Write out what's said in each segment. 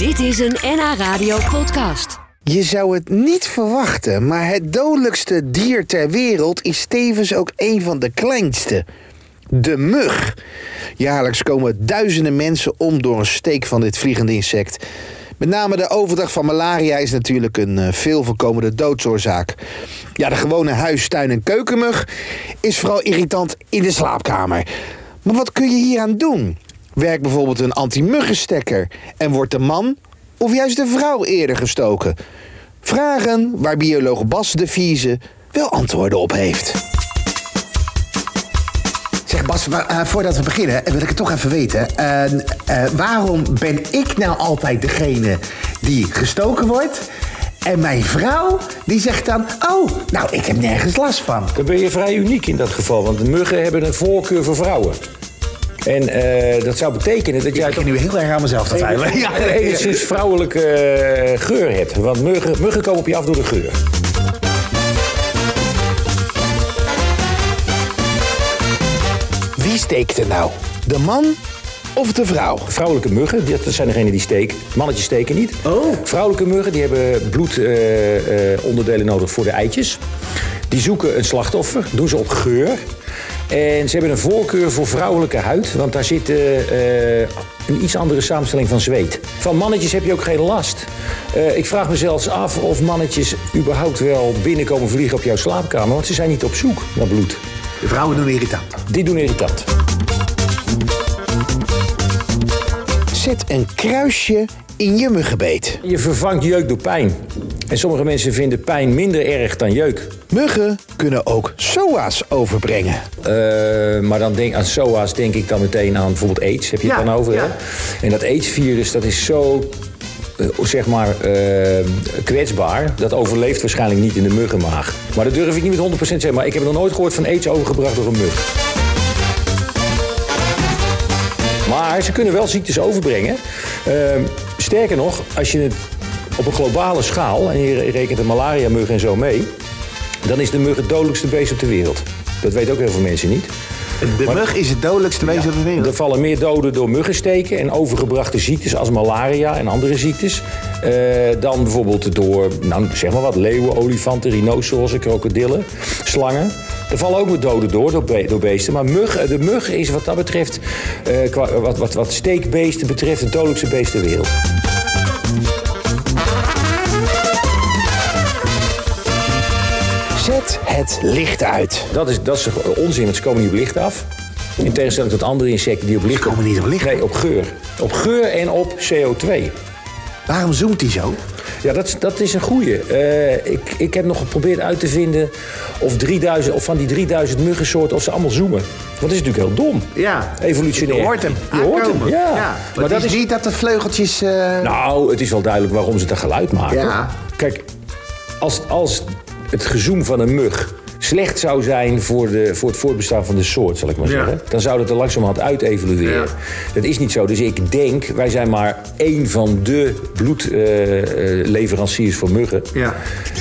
Dit is een NH Radio podcast. Je zou het niet verwachten, maar het dodelijkste dier ter wereld is tevens ook een van de kleinste. De mug. Jaarlijks komen duizenden mensen om door een steek van dit vliegende insect. Met name de overdracht van malaria is natuurlijk een eh, veel voorkomende doodsoorzaak. Ja, de gewone huis, tuin en keukenmug is vooral irritant in de slaapkamer. Maar wat kun je hier aan doen? Werkt bijvoorbeeld een anti-muggenstekker en wordt de man of juist de vrouw eerder gestoken? Vragen waar bioloog Bas de Vieze wel antwoorden op heeft. Zeg Bas, maar, eh, voordat we beginnen wil ik het toch even weten. Eh, eh, waarom ben ik nou altijd degene die gestoken wordt? En mijn vrouw die zegt dan, oh, nou ik heb nergens last van. Dan ben je vrij uniek in dat geval, want de muggen hebben een voorkeur voor vrouwen. En eh, dat zou betekenen dat jij Ik toch nu heel erg aan mezelf te twijfelen. Ja, een enigszins vrouwelijke eh, geur hebt. Want muggen, muggen komen op je af door de geur. Wie steekt er nou? De man of de vrouw? Vrouwelijke muggen, dat zijn degenen die steken. Mannetjes steken niet. Oh. Vrouwelijke muggen die hebben bloedonderdelen nodig voor de eitjes. Die zoeken een slachtoffer, doen ze op geur. En ze hebben een voorkeur voor vrouwelijke huid, want daar zit eh, eh, een iets andere samenstelling van zweet. Van mannetjes heb je ook geen last. Eh, ik vraag me zelfs af of mannetjes überhaupt wel binnenkomen vliegen op jouw slaapkamer, want ze zijn niet op zoek naar bloed. De vrouwen doen irritant. Die doen irritant. Zet een kruisje in je muggenbeet. Je vervangt jeuk door pijn. En sommige mensen vinden pijn minder erg dan jeuk. Muggen kunnen ook SOA's overbrengen. Eh, maar dan denk, aan SOA's denk ik dan meteen aan bijvoorbeeld AIDS. Heb je Ja, het dan over? ja. Hè? En dat AIDS-virus dat is zo eh, zeg maar eh, kwetsbaar. Dat overleeft waarschijnlijk niet in de muggenmaag. Maar dat durf ik niet met 100% te zeggen. Maar ik heb nog nooit gehoord van AIDS overgebracht door een mug. Maar ze kunnen wel ziektes overbrengen. Ehm, sterker nog, als je het op een globale schaal, en je rekent de malaria-mug en zo mee, dan is de mug het dodelijkste beest op de wereld. Dat weten ook heel veel mensen niet. De mug is het dodelijkste beest op de wereld. Er vallen meer doden door muggensteken en overgebrachte ziektes als malaria en andere ziektes. eh, dan bijvoorbeeld door, nou, zeg maar wat, leeuwen, olifanten, rhinocerossen, krokodillen, slangen. Er vallen ook meer doden door, door, be- door beesten. Maar mug, de mug is wat dat betreft, eh, qua- wat, wat, wat steekbeesten betreft, het dodelijkste beest ter wereld. Zet het licht uit. Dat is, dat is onzin, want ze komen niet op licht af. In tegenstelling tot andere insecten die op licht komen niet op licht? Nee, op geur. Op geur en op CO2. Waarom zoomt hij zo? Ja, dat, is- dat is een goeie. Eh, ik, ik heb nog geprobeerd uit te vinden of, 3000, of van die 3000 muggensoorten of ze allemaal zoomen. Want dat is natuurlijk heel dom. Ja. Evolutionair. Je hoort hem Je hoort hem, aankomen. ja. Maar Maar dat is... niet dat de vleugeltjes... eh, Nou, het is wel duidelijk waarom ze dat geluid maken. Ja. Kijk, als, als het gezoem van een mug slecht zou zijn voor, de, voor het voortbestaan van de soort, zal ik maar Ja. zeggen, dan zou dat er langzamerhand uit evolueren. Ja. Dat is niet zo. Dus ik denk, wij zijn maar één van de bloedleveranciers voor muggen. Ja.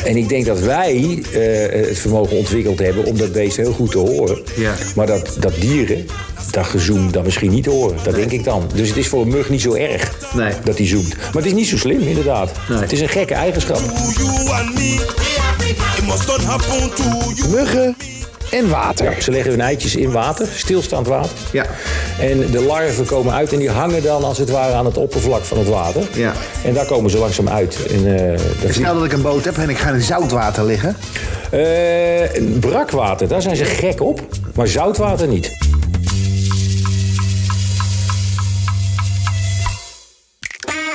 En ik denk dat wij eh, het vermogen ontwikkeld hebben om dat beest heel goed te horen. Ja. Maar dat, dat dieren dat gezoem dan misschien niet horen. Dat denk ik dan. Dus het is voor een mug niet zo erg Nee. dat hij zoemt. Maar het is niet zo slim, inderdaad. Nee. Het is een gekke eigenschap. To you and me. It must not happen to you. Muggen en water. Ze leggen hun eitjes in water, stilstaand water. Ja. En de larven komen uit en die hangen dan als het ware aan het oppervlak van het water. Ja. En daar komen ze langzaam uit. En, eh, dat Stel dat ik een boot heb en ik ga in zoutwater liggen. Eh, brakwater, daar zijn ze gek op. Maar zoutwater niet.